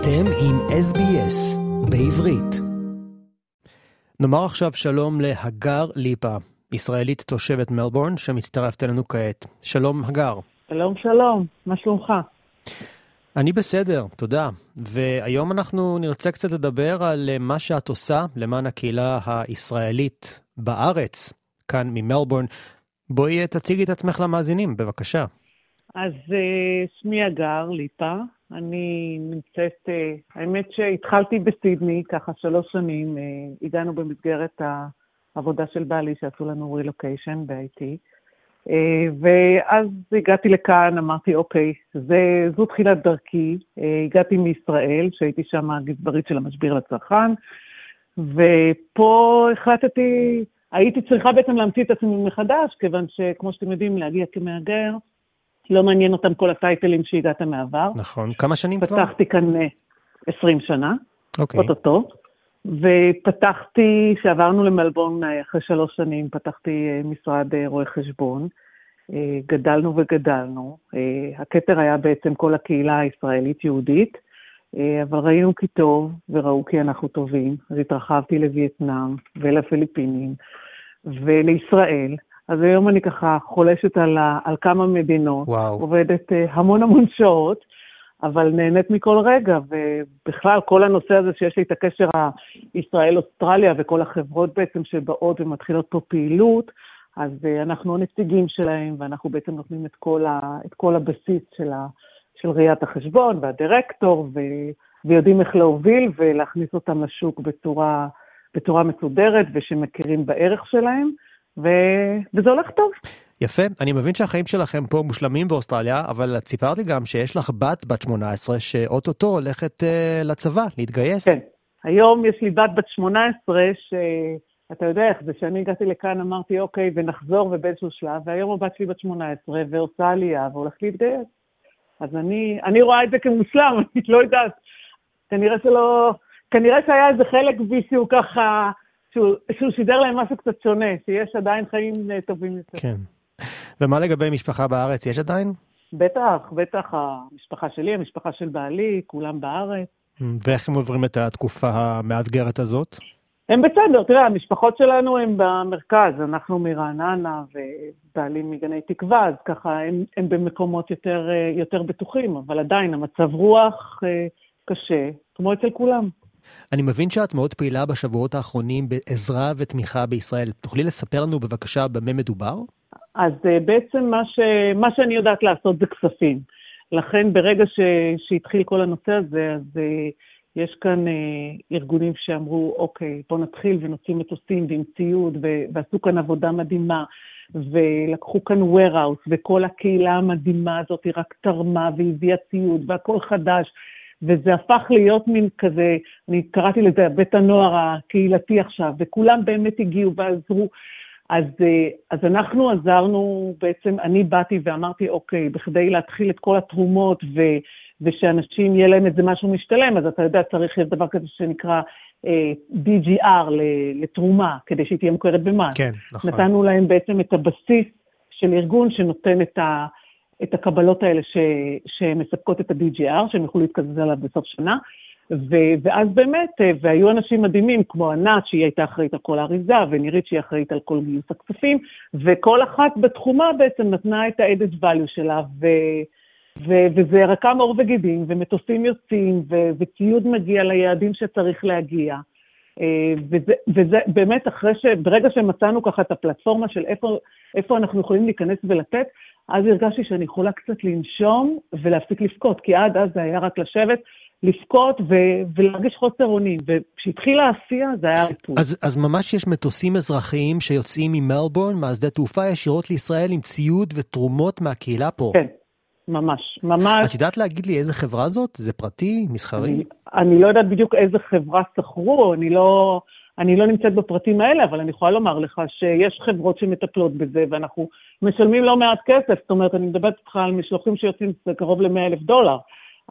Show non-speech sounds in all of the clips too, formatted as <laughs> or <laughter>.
אתם עם SBS בעברית. נאמר עכשיו שלום להגר ליפה, ישראלית תושבת מלבורן, שמצטרפת אלינו כעת. שלום, הגר. שלום, שלום, מה שלומך? אני בסדר, תודה. והיום אנחנו נרצה קצת לדבר על מה שאת עושה למען הקהילה הישראלית בארץ, כאן ממלבורן. בואי תציגי את עצמך למאזינים, בבקשה. אז אה, שמי הגר ליפה, אני נמצאת, אה, האמת שהתחלתי בסידני, ככה שלוש שנים, אה, הגענו במסגרת העבודה של בעלי שעשו לנו רילוקיישן ב-IT, ואז הגעתי לכאן, אמרתי, אוקיי, זה, זו תחילת דרכי, הגעתי מישראל, שהייתי שם הגזברית של המשביר לצרכן, ופה החלטתי, הייתי צריכה בעצם להמציא את עצמי מחדש, כיוון שכמו שאתם יודעים, להגיע כמהגר, לא מעניין אותם כל הטייטלים שהגעת מעבר. נכון. כמה שנים כבר? פתחתי כאן 20 אה, שנה, אוקיי. אוטוטו, ופתחתי, כשעברנו למלבון אה, אחרי שלוש שנים, פתחתי אה, משרד רואה חשבון. גדלנו וגדלנו. הכתר היה בעצם כל הקהילה הישראלית-יהודית, אבל ראינו כי טוב וראו כי אנחנו טובים, אז התרחבתי לווייטנאם ולפיליפינים ולישראל. אז היום אני ככה חולשת על, ה, על כמה מדינות, וואו. עובדת uh, המון המון שעות, אבל נהנית מכל רגע, ובכלל כל הנושא הזה שיש לי את הקשר הישראל-אוסטרליה וכל החברות בעצם שבאות ומתחילות פה פעילות, אז uh, אנחנו הנציגים שלהם, ואנחנו בעצם נותנים את כל, ה, את כל הבסיס של, ה, של ראיית החשבון והדירקטור, ו, ויודעים איך להוביל ולהכניס אותם לשוק בצורה, בצורה מסודרת ושמכירים בערך שלהם. ו... וזה הולך טוב. יפה, אני מבין שהחיים שלכם פה מושלמים באוסטרליה, אבל את סיפרת לי גם שיש לך בת בת 18 שאו-טו-טו הולכת אה, לצבא, להתגייס. כן, היום יש לי בת בת 18 שאתה יודע איך זה, כשאני הגעתי לכאן אמרתי אוקיי, ונחזור ובאיזשהו שלב, והיום הבת שלי בת 18 ועושה עלייה והולכת להתגייס. אז אני, אני רואה את זה כמושלם, <laughs> אני לא יודעת, כנראה שלא, כנראה שהיה איזה חלק בי שהוא ככה... שהוא, שהוא שידר להם משהו קצת שונה, שיש עדיין חיים אה, טובים יותר. כן. ומה לגבי משפחה בארץ? יש עדיין? בטח, בטח, המשפחה שלי, המשפחה של בעלי, כולם בארץ. ואיך הם עוברים את התקופה המאתגרת הזאת? הם בסדר, תראה, המשפחות שלנו הן במרכז, אנחנו מרעננה ובעלי מגני תקווה, אז ככה הם, הם במקומות יותר, אה, יותר בטוחים, אבל עדיין המצב רוח אה, קשה, כמו אצל כולם. אני מבין שאת מאוד פעילה בשבועות האחרונים בעזרה ותמיכה בישראל. תוכלי לספר לנו בבקשה במה מדובר? אז אה, בעצם מה, ש... מה שאני יודעת לעשות זה כספים. לכן ברגע ש... שהתחיל כל הנושא הזה, אז uh, יש כאן uh, ארגונים שאמרו, אוקיי, בואו נתחיל ונוציא מטוסים ועם ציוד, ו... ועשו כאן עבודה מדהימה, ולקחו כאן warehouse, וכל הקהילה המדהימה הזאת היא רק תרמה והביאה ציוד, והכל חדש. וזה הפך להיות מין כזה, אני קראתי לזה בית הנוער הקהילתי עכשיו, וכולם באמת הגיעו ועזרו. אז, אה, אז אנחנו עזרנו, בעצם אני באתי ואמרתי, אוקיי, בכדי להתחיל את כל התרומות ו, ושאנשים יהיה להם איזה משהו משתלם, אז אתה יודע, צריך להיות דבר כזה שנקרא אה, DGR לתרומה, כדי שהיא תהיה מוכרת במס. כן, נכון. נתנו להם בעצם את הבסיס של ארגון שנותן את ה... את הקבלות האלה ש, שמספקות את ה-DGR, שהם יוכלו להתקזז עליו בסוף שנה. ו, ואז באמת, אה, והיו אנשים מדהימים, כמו ענת, שהיא הייתה אחראית על כל האריזה, ונירית, שהיא אחראית על כל גיוס הכספים, וכל אחת בתחומה בעצם נתנה את ה-added value שלה, ו, ו, וזה רקם עור וגידים, ומטוסים יוצאים, ו, וציוד מגיע ליעדים שצריך להגיע. אה, וזה, וזה באמת אחרי ש... ברגע שמצאנו ככה את הפלטפורמה של איפה, איפה אנחנו יכולים להיכנס ולתת, אז הרגשתי שאני יכולה קצת לנשום ולהפסיק לבכות, כי עד אז זה היה רק לשבת, לבכות ו- ולהרגיש חוסר אונים. וכשהתחילה העשייה זה היה ריפוי. אז, אז ממש יש מטוסים אזרחיים שיוצאים ממלבורן, מהשדה תעופה ישירות לישראל עם ציוד ותרומות מהקהילה פה. כן, ממש, ממש. את יודעת להגיד לי איזה חברה זאת? זה פרטי, מסחרי? אני, אני לא יודעת בדיוק איזה חברה שכרו, אני לא... אני לא נמצאת בפרטים האלה, אבל אני יכולה לומר לך שיש חברות שמטפלות בזה, ואנחנו משלמים לא מעט כסף, זאת אומרת, אני מדברת איתך על משלוחים שיוצאים קרוב ל-100 אלף דולר,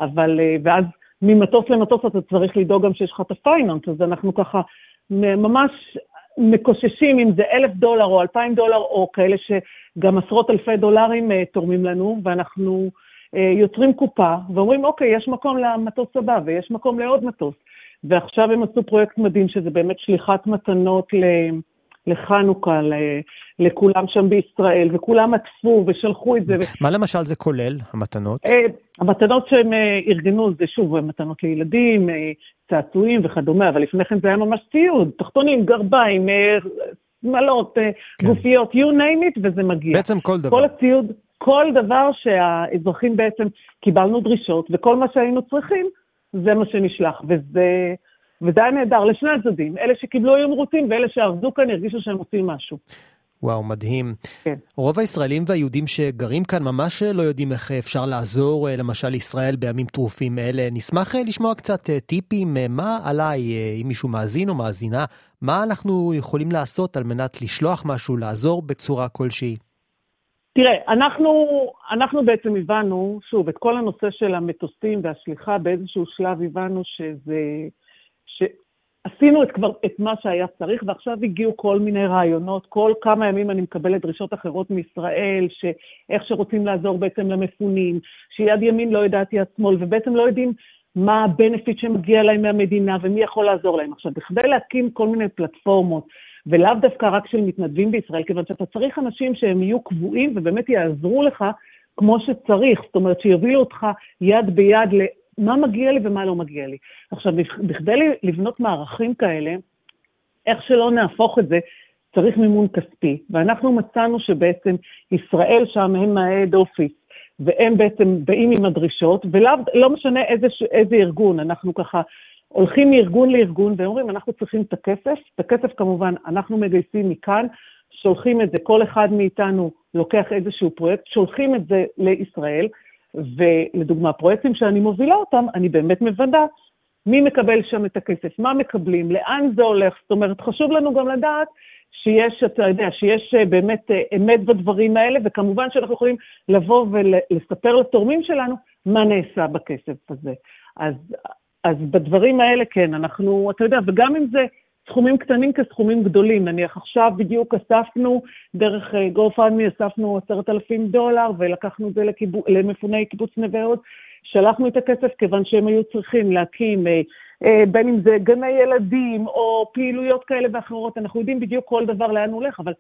אבל, אה, ואז ממטוס למטוס אתה צריך לדאוג גם שיש לך את הפייננס, אז אנחנו ככה ממש מקוששים אם זה אלף דולר או אלפיים דולר, או כאלה שגם עשרות אלפי דולרים uh, תורמים לנו, ואנחנו אה, יוצרים קופה ואומרים, אוקיי, יש מקום למטוס הבא ויש מקום לעוד מטוס. ועכשיו הם עשו פרויקט מדהים, שזה באמת שליחת מתנות ל... לחנוכה, לכולם שם בישראל, וכולם עטפו ושלחו את זה. מה למשל זה כולל, המתנות? אה, המתנות שהם אה, ארגנו זה שוב מתנות לילדים, אה, צעצועים וכדומה, אבל לפני כן זה היה ממש ציוד, תחתונים, גרביים, שמלות, כן. גופיות, you name it, וזה מגיע. בעצם כל דבר. כל הציוד, כל דבר שהאזרחים בעצם, קיבלנו דרישות, וכל מה שהיינו צריכים, זה מה שנשלח, וזה... וזה היה נהדר לשני הצדדים. אלה שקיבלו היו מרוצים, ואלה שארזו כאן הרגישו שהם עושים משהו. וואו, מדהים. כן. רוב הישראלים והיהודים שגרים כאן ממש לא יודעים איך אפשר לעזור, אה, למשל לישראל בימים טרופים אלה. נשמח אה, לשמוע קצת אה, טיפים, מה עליי, אם מישהו מאזין או מאזינה, מה אנחנו יכולים לעשות על מנת לשלוח משהו, לעזור בצורה כלשהי. תראה, אנחנו, אנחנו בעצם הבנו, שוב, את כל הנושא של המטוסים והשליחה, באיזשהו שלב הבנו שזה... שעשינו את כבר את מה שהיה צריך, ועכשיו הגיעו כל מיני רעיונות. כל כמה ימים אני מקבלת דרישות אחרות מישראל, שאיך שרוצים לעזור בעצם למפונים, שיד ימין לא יודעת יד שמאל, ובעצם לא יודעים מה הבנפיט שמגיע להם מהמדינה ומי יכול לעזור להם. עכשיו, בכדי להקים כל מיני פלטפורמות, ולאו דווקא רק של מתנדבים בישראל, כיוון שאתה צריך אנשים שהם יהיו קבועים ובאמת יעזרו לך כמו שצריך, זאת אומרת, שיובילו אותך יד ביד מה מגיע לי ומה לא מגיע לי. עכשיו, בכדי לבנות מערכים כאלה, איך שלא נהפוך את זה, צריך מימון כספי. ואנחנו מצאנו שבעצם ישראל שם הם אופיס, והם בעצם באים עם הדרישות, ולא לא משנה איזה, איזה ארגון, אנחנו ככה הולכים מארגון לארגון ואומרים, אנחנו צריכים את הכסף, את הכסף כמובן אנחנו מגייסים מכאן, שולחים את זה, כל אחד מאיתנו לוקח איזשהו פרויקט, שולחים את זה לישראל, ולדוגמה, פרויקטים שאני מובילה אותם, אני באמת מוודא מי מקבל שם את הכסף, מה מקבלים, לאן זה הולך. זאת אומרת, חשוב לנו גם לדעת שיש, אתה יודע, שיש אה, באמת אה, אמת בדברים האלה, וכמובן שאנחנו יכולים לבוא ולספר לתורמים שלנו מה נעשה בכסף הזה. אז, אז בדברים האלה, כן, אנחנו, אתה יודע, וגם אם זה סכומים קטנים כסכומים גדולים. נניח עכשיו בדיוק אספנו, דרך גופנמי אה, אספנו עשרת אלפים דולר ולקחנו את זה לקיבו, למפוני קיבוץ נווה הוד. שלחנו את הכסף כיוון שהם היו צריכים להקים, אה, אה, בין אם זה גני ילדים או פעילויות כאלה ואחרות. אנחנו יודעים בדיוק כל דבר לאן הוא הולך, אבל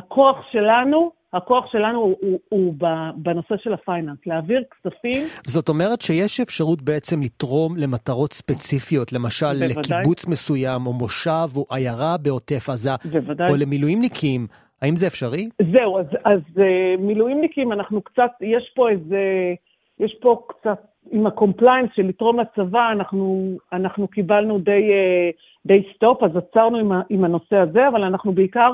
הכוח שלנו הכוח שלנו הוא, הוא, הוא בנושא של ה finance, להעביר כספים. זאת אומרת שיש אפשרות בעצם לתרום למטרות ספציפיות, למשל בוודאי. לקיבוץ מסוים, או מושב, או עיירה בעוטף עזה, בוודאי. או למילואימניקים. האם זה אפשרי? זהו, אז, אז אה, מילואימניקים, אנחנו קצת, יש פה איזה, יש פה קצת, עם ה compliance של לתרום לצבא, אנחנו, אנחנו קיבלנו די, אה, די stop, אז עצרנו עם, עם הנושא הזה, אבל אנחנו בעיקר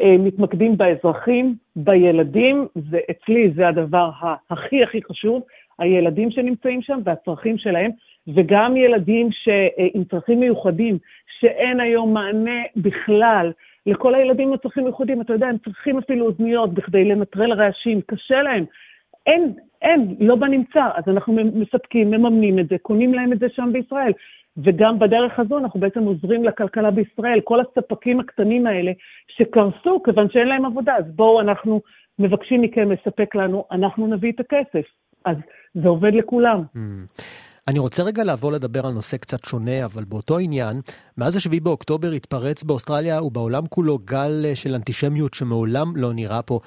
מתמקדים באזרחים, בילדים, ואצלי זה הדבר הכי הכי חשוב, הילדים שנמצאים שם והצרכים שלהם, וגם ילדים ש... אה, עם צרכים מיוחדים, שאין היום מענה בכלל לכל הילדים עם צרכים מיוחדים. אתה יודע, הם צריכים אפילו אוזניות בכדי לנטרל רעשים, קשה להם. אין, אין, לא בנמצא. אז אנחנו מספקים, מממנים את זה, קונים להם את זה שם בישראל. וגם בדרך הזו אנחנו בעצם עוזרים לכלכלה בישראל, כל הספקים הקטנים האלה שקרסו כיוון שאין להם עבודה, אז בואו אנחנו מבקשים מכם לספק לנו, אנחנו נביא את הכסף. אז זה עובד לכולם. Mm. אני רוצה רגע לעבור לדבר על נושא קצת שונה, אבל באותו עניין, מאז השביעי באוקטובר התפרץ באוסטרליה ובעולם כולו גל אה, של אנטישמיות שמעולם לא נראה פה.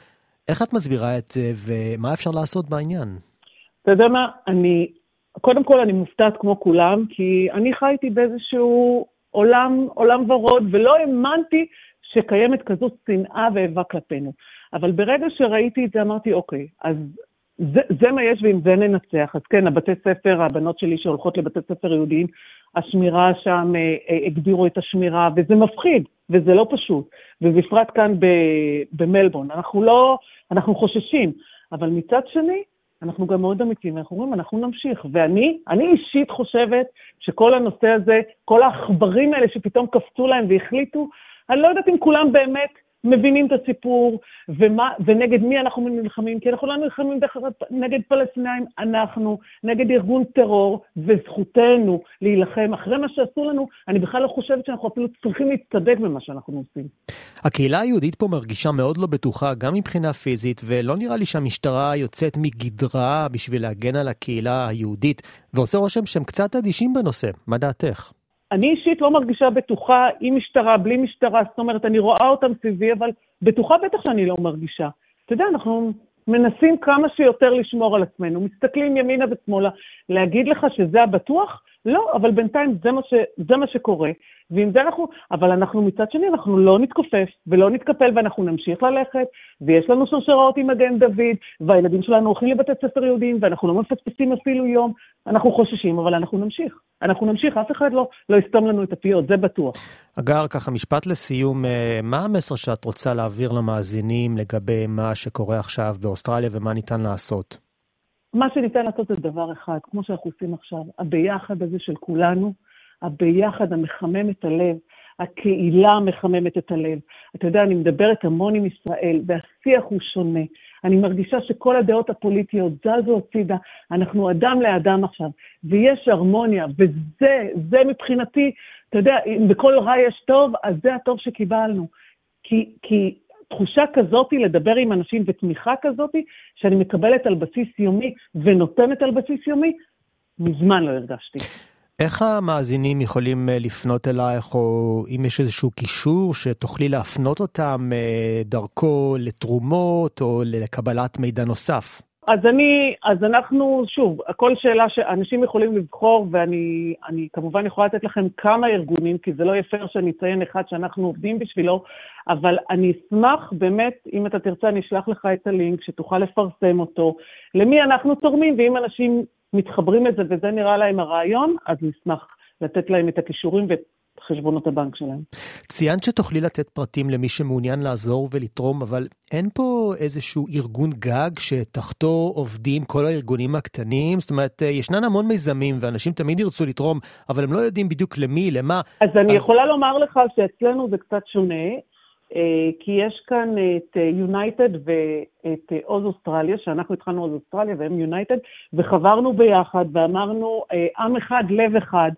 איך את מסבירה את זה ומה אפשר לעשות בעניין? אתה יודע מה, אני קודם כל, אני מופתעת כמו כולם, כי אני חייתי באיזשהו עולם, עולם ורוד, ולא האמנתי שקיימת כזאת שנאה ואיבה כלפינו. אבל ברגע שראיתי את זה, אמרתי, אוקיי, אז זה, זה מה יש ועם זה ננצח. אז כן, הבתי ספר, הבנות שלי שהולכות לבתי ספר יהודיים, השמירה שם, אה, אה, הגדירו את השמירה, וזה מפחיד, וזה לא פשוט. ובפרט כאן במלבורן. אנחנו לא, אנחנו חוששים. אבל מצד שני, אנחנו גם מאוד אמיתיים, אנחנו אומרים, אנחנו נמשיך. ואני, אני אישית חושבת שכל הנושא הזה, כל העכברים האלה שפתאום קפצו להם והחליטו, אני לא יודעת אם כולם באמת מבינים את הסיפור, ומה, ונגד מי אנחנו נלחמים, כי אנחנו לא נלחמים נגד פלסטינאים, אנחנו נגד ארגון טרור, וזכותנו להילחם. אחרי מה שעשו לנו, אני בכלל לא חושבת שאנחנו אפילו צריכים להצטדק במה שאנחנו עושים. הקהילה היהודית פה מרגישה מאוד לא בטוחה, גם מבחינה פיזית, ולא נראה לי שהמשטרה יוצאת מגדרה בשביל להגן על הקהילה היהודית, ועושה רושם שהם קצת אדישים בנושא. מה דעתך? אני אישית לא מרגישה בטוחה עם משטרה, בלי משטרה, זאת אומרת, אני רואה אותם סביבי, אבל בטוחה בטח שאני לא מרגישה. אתה יודע, אנחנו מנסים כמה שיותר לשמור על עצמנו, מסתכלים ימינה ושמאלה, להגיד לך שזה הבטוח? לא, אבל בינתיים זה מה, ש, זה מה שקורה, ועם זה אנחנו, אבל אנחנו מצד שני, אנחנו לא נתכופף ולא נתקפל ואנחנו נמשיך ללכת, ויש לנו שרשראות עם מגן דוד, והילדים שלנו הולכים לבתי ספר יהודיים, ואנחנו לא מפספסים אפילו יום, אנחנו חוששים, אבל אנחנו נמשיך. אנחנו נמשיך, אף אחד לא, לא יסתום לנו את הפיות, זה בטוח. אגר, ככה משפט לסיום, אה, מה המסר שאת רוצה להעביר למאזינים לגבי מה שקורה עכשיו באוסטרליה ומה ניתן לעשות? מה שניתן לעשות זה דבר אחד, כמו שאנחנו עושים עכשיו, הביחד הזה של כולנו, הביחד המחמם את הלב, הקהילה המחממת את הלב. אתה יודע, אני מדברת המון עם ישראל, והשיח הוא שונה. אני מרגישה שכל הדעות הפוליטיות זזו הצידה, אנחנו אדם לאדם עכשיו, ויש הרמוניה, וזה, זה מבחינתי, אתה יודע, אם בכל רע יש טוב, אז זה הטוב שקיבלנו. כי, כי תחושה כזאת לדבר עם אנשים ותמיכה כזאת שאני מקבלת על בסיס יומי ונותנת על בסיס יומי, מזמן לא הרגשתי. איך המאזינים יכולים אה, לפנות אלייך, או אם יש איזשהו קישור שתוכלי להפנות אותם אה, דרכו לתרומות או לקבלת מידע נוסף? אז אני, אז אנחנו, שוב, הכל שאלה שאנשים יכולים לבחור, ואני אני כמובן יכולה לתת לכם כמה ארגונים, כי זה לא יהיה פייר שאני אציין אחד שאנחנו עובדים בשבילו, אבל אני אשמח באמת, אם אתה תרצה, אני אשלח לך את הלינק, שתוכל לפרסם אותו, למי אנחנו תורמים, ואם אנשים מתחברים לזה וזה נראה להם הרעיון, אז נשמח לתת להם את הכישורים ואת חשבונות הבנק שלהם. ציינת שתוכלי לתת פרטים למי שמעוניין לעזור ולתרום, אבל אין פה איזשהו ארגון גג שתחתו עובדים כל הארגונים הקטנים? זאת אומרת, אה, ישנן המון מיזמים ואנשים תמיד ירצו לתרום, אבל הם לא יודעים בדיוק למי, למה. אז אני אז... יכולה לומר לך שאצלנו זה קצת שונה. אה, כי יש כאן את יונייטד ואת עוז אוסטרליה, שאנחנו התחלנו עוז אוסטרליה והם יונייטד, וחברנו ביחד ואמרנו, אה, עם אחד, לב אחד,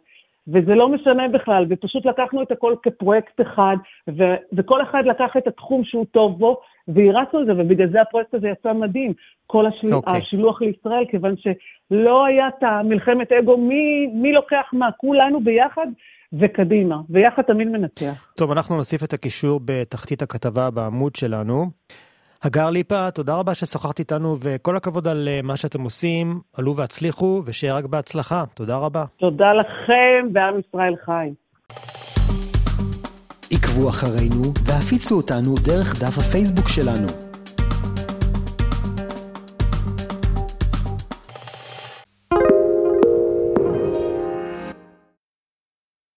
וזה לא משנה בכלל, ופשוט לקחנו את הכל כפרויקט אחד, ו- וכל אחד לקח את התחום שהוא טוב בו, והרצנו את זה, ובגלל זה הפרויקט הזה יצא מדהים, כל השל... okay. אוקיי. השילוח לישראל, כיוון שלא היה את המלחמת אגו, מי, מי לוקח מה, כולנו ביחד, וקדימה, ויחד תמיד מנצח. טוב, אנחנו נוסיף את הקישור בתחתית הכתבה בעמוד שלנו. הגר ליפה, תודה רבה ששוחחת איתנו, וכל הכבוד על אה, מה שאתם עושים. עלו והצליחו, ושיהיה רק בהצלחה. תודה רבה. תודה לכם, ועם ישראל חי. עקבו אחרינו והפיצו אותנו דרך דף הפייסבוק שלנו.